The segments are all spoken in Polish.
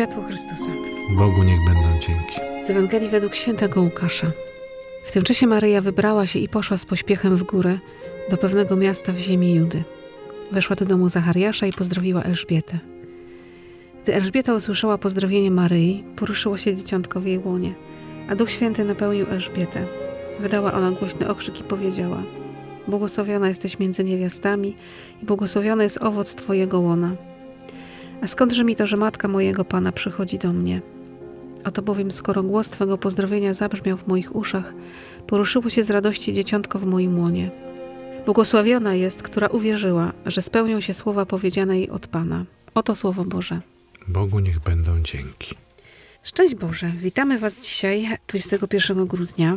Światło Chrystusa. Bogu niech będą dzięki. Z Ewangelii według świętego Łukasza. W tym czasie Maryja wybrała się i poszła z pośpiechem w górę do pewnego miasta w ziemi Judy. Weszła do domu Zachariasza i pozdrowiła Elżbietę. Gdy Elżbieta usłyszała pozdrowienie Maryi, poruszyło się dzieciątko w jej łonie, a Duch Święty napełnił Elżbietę. Wydała ona głośny okrzyk i powiedziała: Błogosławiona jesteś między niewiastami i błogosławiony jest owoc Twojego łona. A skądże mi to, że matka mojego Pana przychodzi do mnie? Oto bowiem, skoro głos Twego pozdrowienia zabrzmiał w moich uszach, poruszyło się z radości dzieciątko w moim łonie. Błogosławiona jest, która uwierzyła, że spełnią się słowa powiedziane jej od Pana. Oto Słowo Boże. Bogu niech będą dzięki. Szczęść Boże, witamy Was dzisiaj, 21 grudnia,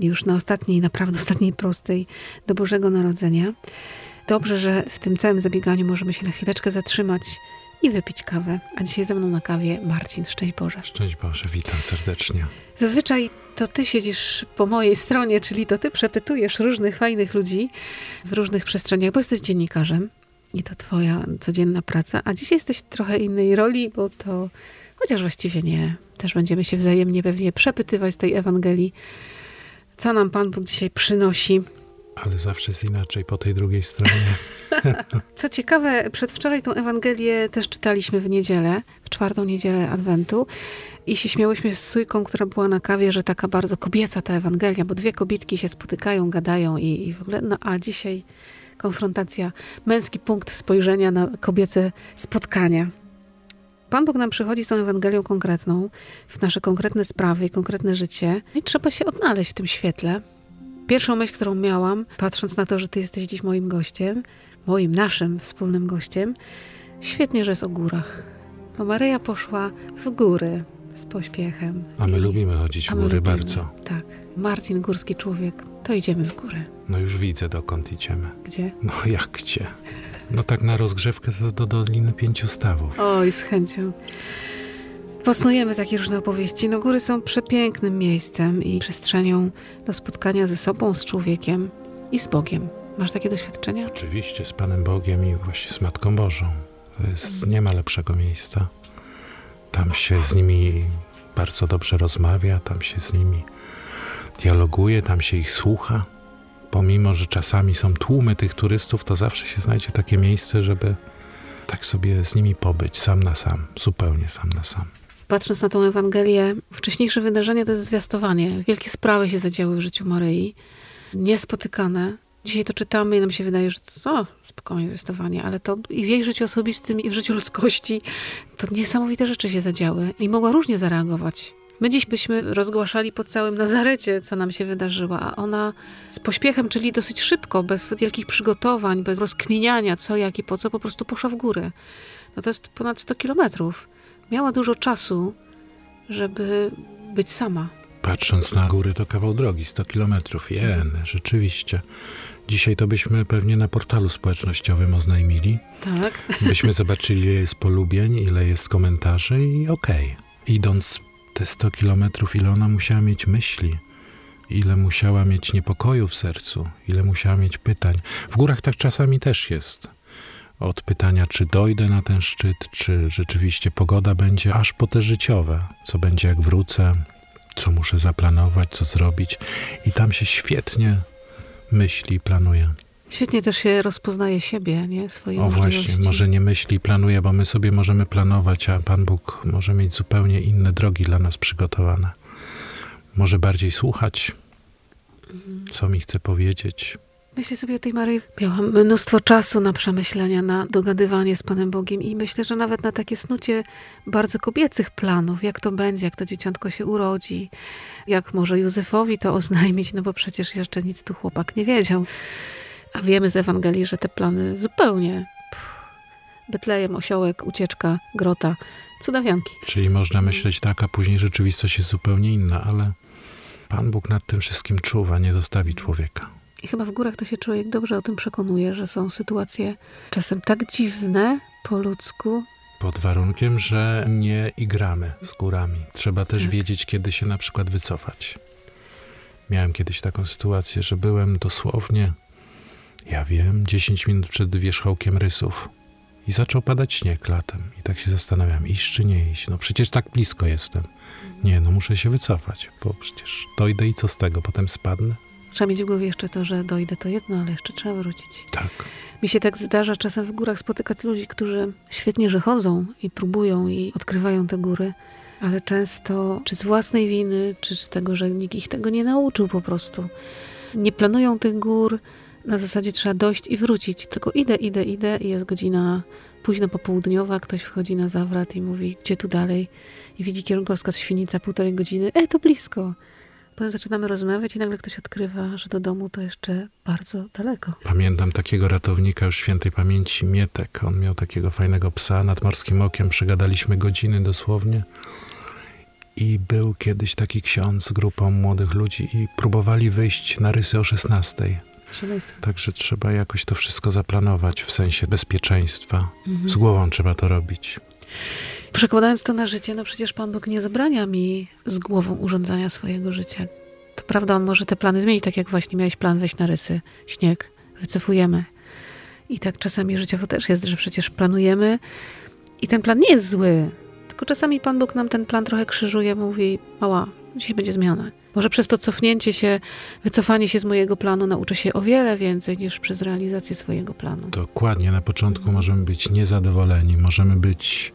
już na ostatniej, naprawdę ostatniej prostej do Bożego Narodzenia. Dobrze, że w tym całym zabieganiu możemy się na chwileczkę zatrzymać i wypić kawę. A dzisiaj ze mną na kawie Marcin. Szczęść Boże. Szczęść Boże, witam serdecznie. Zazwyczaj to ty siedzisz po mojej stronie, czyli to ty przepytujesz różnych fajnych ludzi w różnych przestrzeniach, bo jesteś dziennikarzem i to twoja codzienna praca, a dzisiaj jesteś trochę innej roli, bo to, chociaż właściwie nie, też będziemy się wzajemnie pewnie przepytywać z tej Ewangelii, co nam Pan Bóg dzisiaj przynosi. Ale zawsze jest inaczej po tej drugiej stronie. Co ciekawe, przedwczoraj tą Ewangelię też czytaliśmy w niedzielę, w czwartą niedzielę Adwentu i się śmiałyśmy z Sujką, która była na kawie, że taka bardzo kobieca ta Ewangelia, bo dwie kobietki się spotykają, gadają i, i w ogóle, no a dzisiaj konfrontacja, męski punkt spojrzenia na kobiece spotkania. Pan Bóg nam przychodzi z tą Ewangelią konkretną, w nasze konkretne sprawy i konkretne życie i trzeba się odnaleźć w tym świetle. Pierwszą myśl, którą miałam, patrząc na to, że Ty jesteś dziś moim gościem, moim, naszym wspólnym gościem, świetnie, że jest o górach. Bo Maryja poszła w góry z pośpiechem. A my lubimy chodzić w góry bardzo. Tak. Marcin, górski człowiek, to idziemy w górę. No już widzę, dokąd idziemy. Gdzie? No jak gdzie? No tak na rozgrzewkę to do Doliny Pięciu Stawów. Oj, z chęcią. Posnujemy takie różne opowieści. No góry są przepięknym miejscem i przestrzenią do spotkania ze sobą, z człowiekiem i z Bogiem. Masz takie doświadczenia? Oczywiście z Panem Bogiem i właśnie z Matką Bożą. To jest, nie ma lepszego miejsca. Tam się z nimi bardzo dobrze rozmawia, tam się z nimi dialoguje, tam się ich słucha. Pomimo, że czasami są tłumy tych turystów, to zawsze się znajdzie takie miejsce, żeby tak sobie z nimi pobyć, sam na sam, zupełnie sam na sam. Patrząc na tą Ewangelię, wcześniejsze wydarzenie to jest zwiastowanie. Wielkie sprawy się zadziały w życiu Maryi, niespotykane. Dzisiaj to czytamy i nam się wydaje, że to o, spokojnie zwiastowanie, ale to i w jej życiu osobistym, i w życiu ludzkości to niesamowite rzeczy się zadziały i mogła różnie zareagować. My dziś byśmy rozgłaszali po całym Nazarecie, co nam się wydarzyło, a ona z pośpiechem, czyli dosyć szybko, bez wielkich przygotowań, bez rozkminiania co, jak i po co, po prostu poszła w górę. No to jest ponad 100 kilometrów. Miała dużo czasu, żeby być sama. Patrząc na góry, to kawał drogi, 100 kilometrów. Jen, rzeczywiście. Dzisiaj to byśmy pewnie na portalu społecznościowym oznajmili. Tak? Byśmy zobaczyli, ile jest polubień, ile jest komentarzy i okej. Idąc te 100 kilometrów, ile ona musiała mieć myśli, ile musiała mieć niepokoju w sercu, ile musiała mieć pytań. W górach tak czasami też jest. Od pytania, czy dojdę na ten szczyt, czy rzeczywiście pogoda będzie, aż po te życiowe. Co będzie, jak wrócę, co muszę zaplanować, co zrobić. I tam się świetnie myśli i planuje. Świetnie też się rozpoznaje siebie, nie? Swoje O właśnie, możliwości. może nie myśli planuje, bo my sobie możemy planować, a Pan Bóg może mieć zupełnie inne drogi dla nas przygotowane. Może bardziej słuchać, co mi chce powiedzieć. Myślę sobie o tej Maryi. Miałam mnóstwo czasu na przemyślenia, na dogadywanie z Panem Bogiem i myślę, że nawet na takie snucie bardzo kobiecych planów, jak to będzie, jak to dzieciątko się urodzi, jak może Józefowi to oznajmić, no bo przecież jeszcze nic tu chłopak nie wiedział. A wiemy z Ewangelii, że te plany zupełnie... Pff, Betlejem, osiołek, ucieczka, grota, cudawianki. Czyli można myśleć tak, a później rzeczywistość jest zupełnie inna, ale Pan Bóg nad tym wszystkim czuwa, nie zostawi człowieka. I chyba w górach to się człowiek dobrze o tym przekonuje, że są sytuacje czasem tak dziwne po ludzku. Pod warunkiem, że nie igramy z górami. Trzeba też Tak. wiedzieć, kiedy się na przykład wycofać. Miałem kiedyś taką sytuację, że byłem dosłownie, ja wiem, 10 minut przed wierzchołkiem rysów. I zaczął padać śnieg latem. I tak się zastanawiam, iść czy nie iść. No przecież tak blisko jestem. Nie, no muszę się wycofać, bo przecież dojdę i co z tego? Potem spadnę? Trzeba mieć w głowie jeszcze to, że dojdę to jedno, ale jeszcze trzeba wrócić. Tak. Mi się tak zdarza czasem w górach spotykać ludzi, którzy świetnie, że chodzą i próbują i odkrywają te góry, ale często czy z własnej winy, czy z tego, że nikt ich tego nie nauczył po prostu. Nie planują tych gór, na zasadzie trzeba dojść i wrócić, tylko idę, idę, idę i jest godzina późno popołudniowa, ktoś wchodzi na zawrat i mówi, gdzie tu dalej? I widzi kierunkowskaz Świnica, półtorej godziny, e, to blisko. Potem zaczynamy rozmawiać i nagle ktoś odkrywa, że do domu to jeszcze bardzo daleko. Pamiętam takiego ratownika już świętej pamięci, Mietek. On miał takiego fajnego psa nad morskim okiem. Przegadaliśmy godziny dosłownie. I był kiedyś taki ksiądz z grupą młodych ludzi i próbowali wyjść na rysy o 16. Także trzeba jakoś to wszystko zaplanować w sensie bezpieczeństwa. Mhm. Z głową trzeba to robić. Przekładając to na życie, no przecież Pan Bóg nie zabrania mi z głową urządzania swojego życia. To prawda, On może te plany zmienić, tak jak właśnie miałeś plan wejść na rysy, śnieg, wycofujemy. I tak czasami życiowo też jest, że przecież planujemy i ten plan nie jest zły, tylko czasami Pan Bóg nam ten plan trochę krzyżuje, mówi, mała, dzisiaj będzie zmiana. Może przez to cofnięcie się, wycofanie się z mojego planu nauczę się o wiele więcej niż przez realizację swojego planu. Dokładnie. Na początku możemy być niezadowoleni, możemy być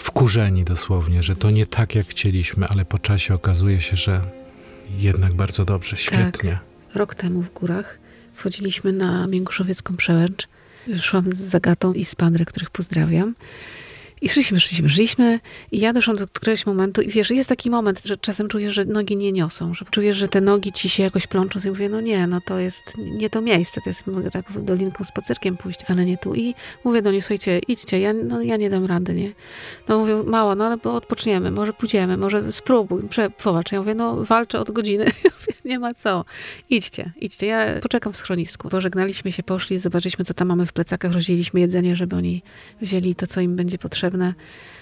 wkurzeni dosłownie, że to nie tak, jak chcieliśmy, ale po czasie okazuje się, że jednak bardzo dobrze, świetnie. Tak. Rok temu w górach wchodziliśmy na Miękuszowiecką przełęcz. Szłam z Zagatą i z Pandrę, których pozdrawiam. I szliśmy, szliśmy, szliśmy i ja doszłam do któregoś momentu i wiesz, jest taki moment, że czasem czujesz, że nogi nie niosą, że czujesz, że te nogi ci się jakoś plączą i mówię, no nie, no to jest nie to miejsce, to jest, mogę tak dolinką spacerkiem pójść, ale nie tu. I mówię do niej, słuchajcie, idźcie, ja, no, ja nie dam rady, nie? No mówią, mało, no ale odpoczniemy, może pójdziemy, może spróbuj, przepowacz. Ja mówię, no walczę od godziny, mówię, nie ma co. Idźcie, idźcie, ja poczekam w schronisku. Pożegnaliśmy się, poszli, zobaczyliśmy, co tam mamy w plecakach, rozdzieliliśmy jedzenie, żeby oni wzięli to, co im będzie potrzebne potrzebne.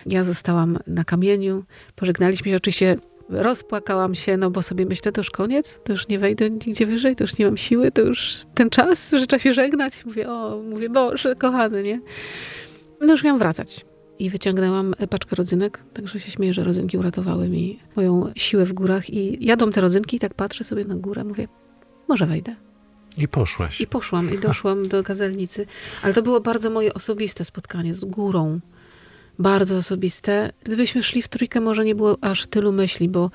Ja zostałam na kamieniu, pożegnaliśmy się, oczywiście rozpłakałam się, no bo sobie myślę, to już koniec, to już nie wejdę nigdzie wyżej, to już nie mam siły, to już ten czas, że trzeba się żegnać. Mówię, o, mówię, Boże, kochany, nie? No już miałam wracać. I wyciągnęłam paczkę rodzynek, także się śmieję, że rodzynki uratowały mi moją siłę w górach. I jadą te rodzynki i tak patrzę sobie na górę, mówię, może wejdę. I poszłaś. I poszłam, i doszłam do kazelnicy. Ale to było bardzo moje osobiste spotkanie z górą bardzo osobiste. Gdybyśmy szli w trójkę, może nie było aż tylu myśli, bo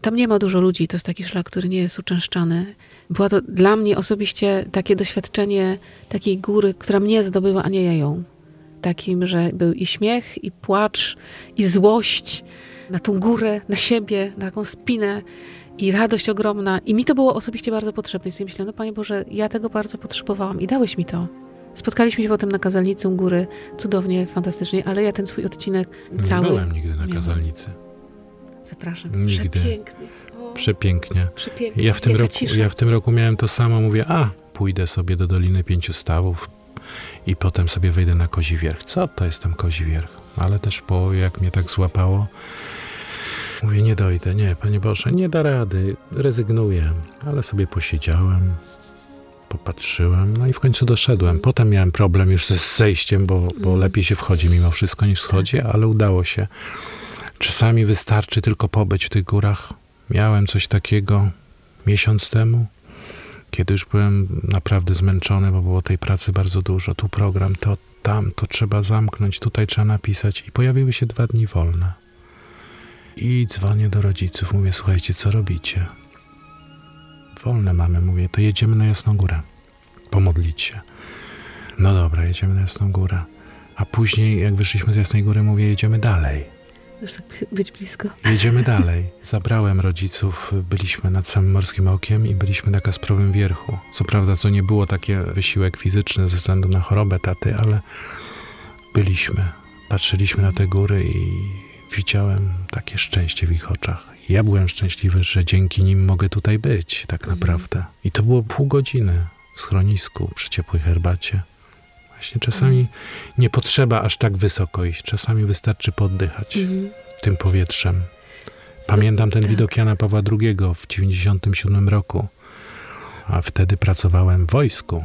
tam nie ma dużo ludzi, to jest taki szlak, który nie jest uczęszczany. Było to dla mnie osobiście takie doświadczenie takiej góry, która mnie zdobyła, a nie ja ją. Takim, że był i śmiech, i płacz, i złość na tą górę, na siebie, na taką spinę i radość ogromna. I mi to było osobiście bardzo potrzebne. I sobie myślę, no Panie Boże, ja tego bardzo potrzebowałam i dałeś mi to. Spotkaliśmy się potem na Kazalnicy u góry, cudownie, fantastycznie, ale ja ten swój odcinek cały... Nie byłem nigdy na Kazalnicy. Zapraszam. Nigdy. Przepięknie. O, Przepięknie. Przepięknie. Ja w, tym roku, ja w tym roku miałem to samo, mówię, a, pójdę sobie do Doliny Pięciu Stawów i potem sobie wejdę na Kozi Wierch. Co to jest tam Kozi Wierch? Ale też po, jak mnie tak złapało, mówię, nie dojdę, nie, Panie Boże, nie da rady, rezygnuję. Ale sobie posiedziałem, popatrzyłem, no i w końcu doszedłem. Potem miałem problem już ze zejściem, bo, bo mm. lepiej się wchodzi mimo wszystko niż schodzi, tak. ale udało się. Czasami wystarczy tylko pobyć w tych górach. Miałem coś takiego miesiąc temu, kiedy już byłem naprawdę zmęczony, bo było tej pracy bardzo dużo. Tu program, to tam, to trzeba zamknąć, tutaj trzeba napisać. I pojawiły się dwa dni wolne. I dzwonię do rodziców, mówię, słuchajcie, co robicie? Wolne mamy. Mówię, to jedziemy na Jasną Górę. Pomodlić się. No dobra, jedziemy na Jasną Górę. A później, jak wyszliśmy z Jasnej Góry, mówię, jedziemy dalej. Już tak być blisko. Jedziemy dalej. Zabrałem rodziców, byliśmy nad samym Morskim Okiem i byliśmy na Kasprowym Wierchu. Co prawda to nie było takie wysiłek fizyczny ze względu na chorobę taty, ale byliśmy. Patrzyliśmy na te góry i widziałem takie szczęście w ich oczach. Ja byłem szczęśliwy, że dzięki nim mogę tutaj być, tak mhm. naprawdę. I to było pół godziny w schronisku przy ciepłej herbacie. Właśnie czasami mhm. nie potrzeba aż tak wysoko iść, czasami wystarczy poddychać mhm. tym powietrzem. Pamiętam ten tak. widok Jana Pawła II w 97 roku, a wtedy pracowałem w wojsku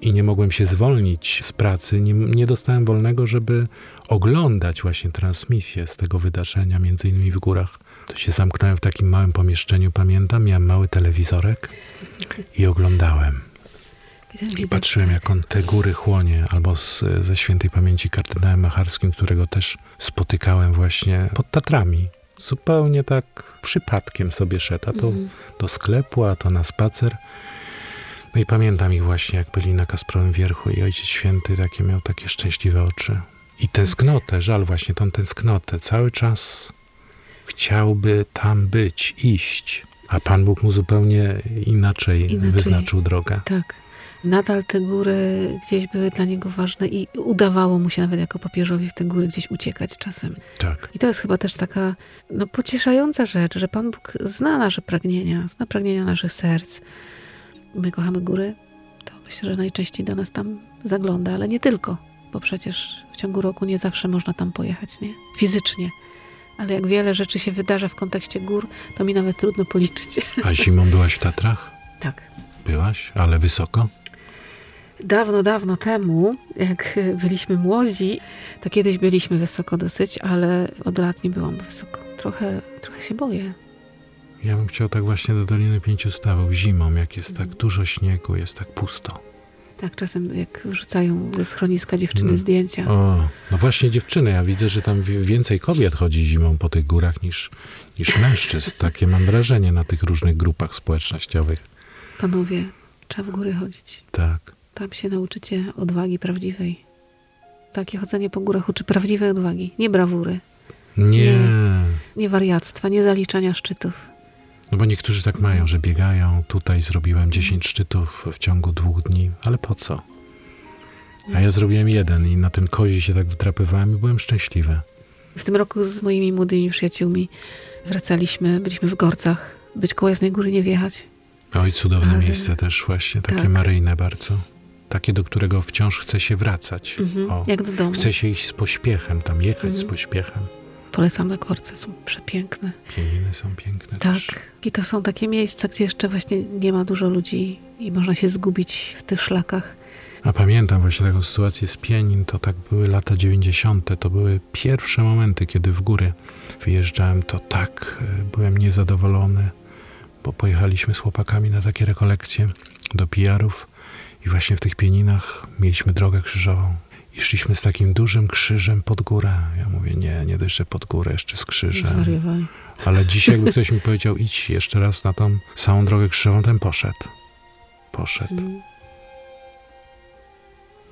i nie mogłem się zwolnić z pracy, nie, nie dostałem wolnego, żeby oglądać właśnie transmisję z tego wydarzenia, między innymi w górach. To się zamknąłem w takim małym pomieszczeniu, pamiętam, miałem mały telewizorek i oglądałem. I patrzyłem, jak on te góry chłonie, albo z, ze świętej pamięci kardynałem Macharskim, którego też spotykałem właśnie pod Tatrami. Zupełnie tak przypadkiem sobie szedł, a to mm. do sklepu, a to na spacer. No i pamiętam ich właśnie, jak byli na Kasprowym Wierchu i Ojciec Święty takie miał takie szczęśliwe oczy. I tęsknotę, żal właśnie tą tęsknotę. Cały czas chciałby tam być, iść. A Pan Bóg mu zupełnie inaczej, inaczej. wyznaczył drogę. Tak nadal te góry gdzieś były dla niego ważne i udawało mu się nawet jako papieżowi w te góry gdzieś uciekać czasem. Tak. I to jest chyba też taka no, pocieszająca rzecz, że Pan Bóg zna nasze pragnienia, zna pragnienia naszych serc. My kochamy góry, to myślę, że najczęściej do nas tam zagląda, ale nie tylko, bo przecież w ciągu roku nie zawsze można tam pojechać, nie? Fizycznie. Ale jak wiele rzeczy się wydarza w kontekście gór, to mi nawet trudno policzyć. A zimą byłaś w Tatrach? Tak. Byłaś, ale wysoko? Dawno, dawno temu, jak byliśmy młodzi, to kiedyś byliśmy wysoko dosyć, ale od lat nie byłam wysoko. Trochę, trochę się boję. Ja bym chciał tak właśnie do Doliny Pięciu Stawów zimą, jak jest tak dużo śniegu, jest tak pusto. Tak, czasem jak wrzucają ze schroniska dziewczyny mm. zdjęcia. O, no właśnie dziewczyny. Ja widzę, że tam więcej kobiet chodzi zimą po tych górach niż, niż mężczyzn. Takie mam wrażenie na tych różnych grupach społecznościowych. Panowie, trzeba w góry chodzić. Tak. Tam się nauczycie odwagi prawdziwej. Takie chodzenie po górach uczy prawdziwej odwagi, nie brawury. Nie. Nie, nie wariactwa, nie zaliczania szczytów. No bo niektórzy tak mają, że biegają. Tutaj zrobiłem 10 szczytów w ciągu dwóch dni, ale po co? A ja zrobiłem jeden i na tym kozi się tak wdrapywałem i byłem szczęśliwy. W tym roku z moimi młodymi przyjaciółmi wracaliśmy, byliśmy w Gorcach. Być koło Jasnej Góry nie wjechać. Oj, cudowne ale... miejsce też właśnie, takie tak. maryjne bardzo takie, do którego wciąż chce się wracać. Mhm, o, jak do domu. Chce się iść z pośpiechem, tam jechać mhm. z pośpiechem. Polecam na korce, są przepiękne. Pieniny są piękne Tak. Też. I to są takie miejsca, gdzie jeszcze właśnie nie ma dużo ludzi i można się zgubić w tych szlakach. A pamiętam właśnie taką sytuację z Pienin, to tak były lata 90. To były pierwsze momenty, kiedy w góry wyjeżdżałem, to tak e, byłem niezadowolony, bo pojechaliśmy z chłopakami na takie rekolekcje do PR-ów i właśnie w tych pieninach mieliśmy drogę krzyżową. I szliśmy z takim dużym krzyżem pod górę. Ja mówię, nie, nie dość, że pod górę, jeszcze z krzyżem. Zwariowali. Ale dzisiaj jakby ktoś mi powiedział, idź jeszcze raz na tą samą drogę krzyżową, ten poszedł. Poszedł. Mm.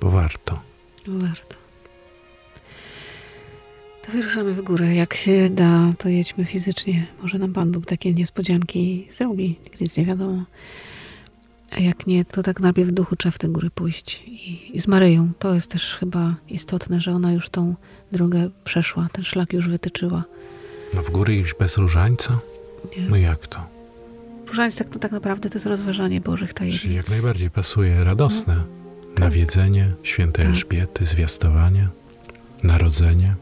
Bo warto. Warto. To wyruszamy w górę. Jak się da, to jedźmy fizycznie. Może nam Pan Bóg takie niespodzianki zrobi. Nigdy nic nie wiadomo. A jak nie, to tak najpierw w duchu trzeba w te góry pójść. I, I, z Maryją. To jest też chyba istotne, że ona już tą drogę przeszła, ten szlak już wytyczyła. No w góry iść bez różańca? Nie. No jak to? Różańc tak, to tak naprawdę to jest rozważanie Bożych tajemnic. Czyli jak najbardziej pasuje radosne. No. Nawiedzenie świętej tak. Elżbiety, zwiastowanie, narodzenie.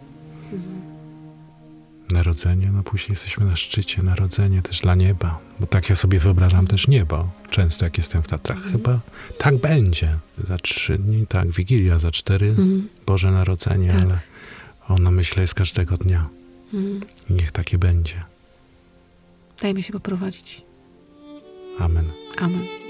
Narodzenie, no później jesteśmy na szczycie, narodzenie też dla nieba, bo tak ja sobie wyobrażam też niebo, często jak jestem w Tatrach. Mhm. Chyba tak będzie. Za trzy dni, tak, Wigilia, za cztery, mhm. Boże Narodzenie, tak. ale ono myślę jest każdego dnia. Mhm. Niech takie będzie. Dajmy się poprowadzić. Amen. Amen.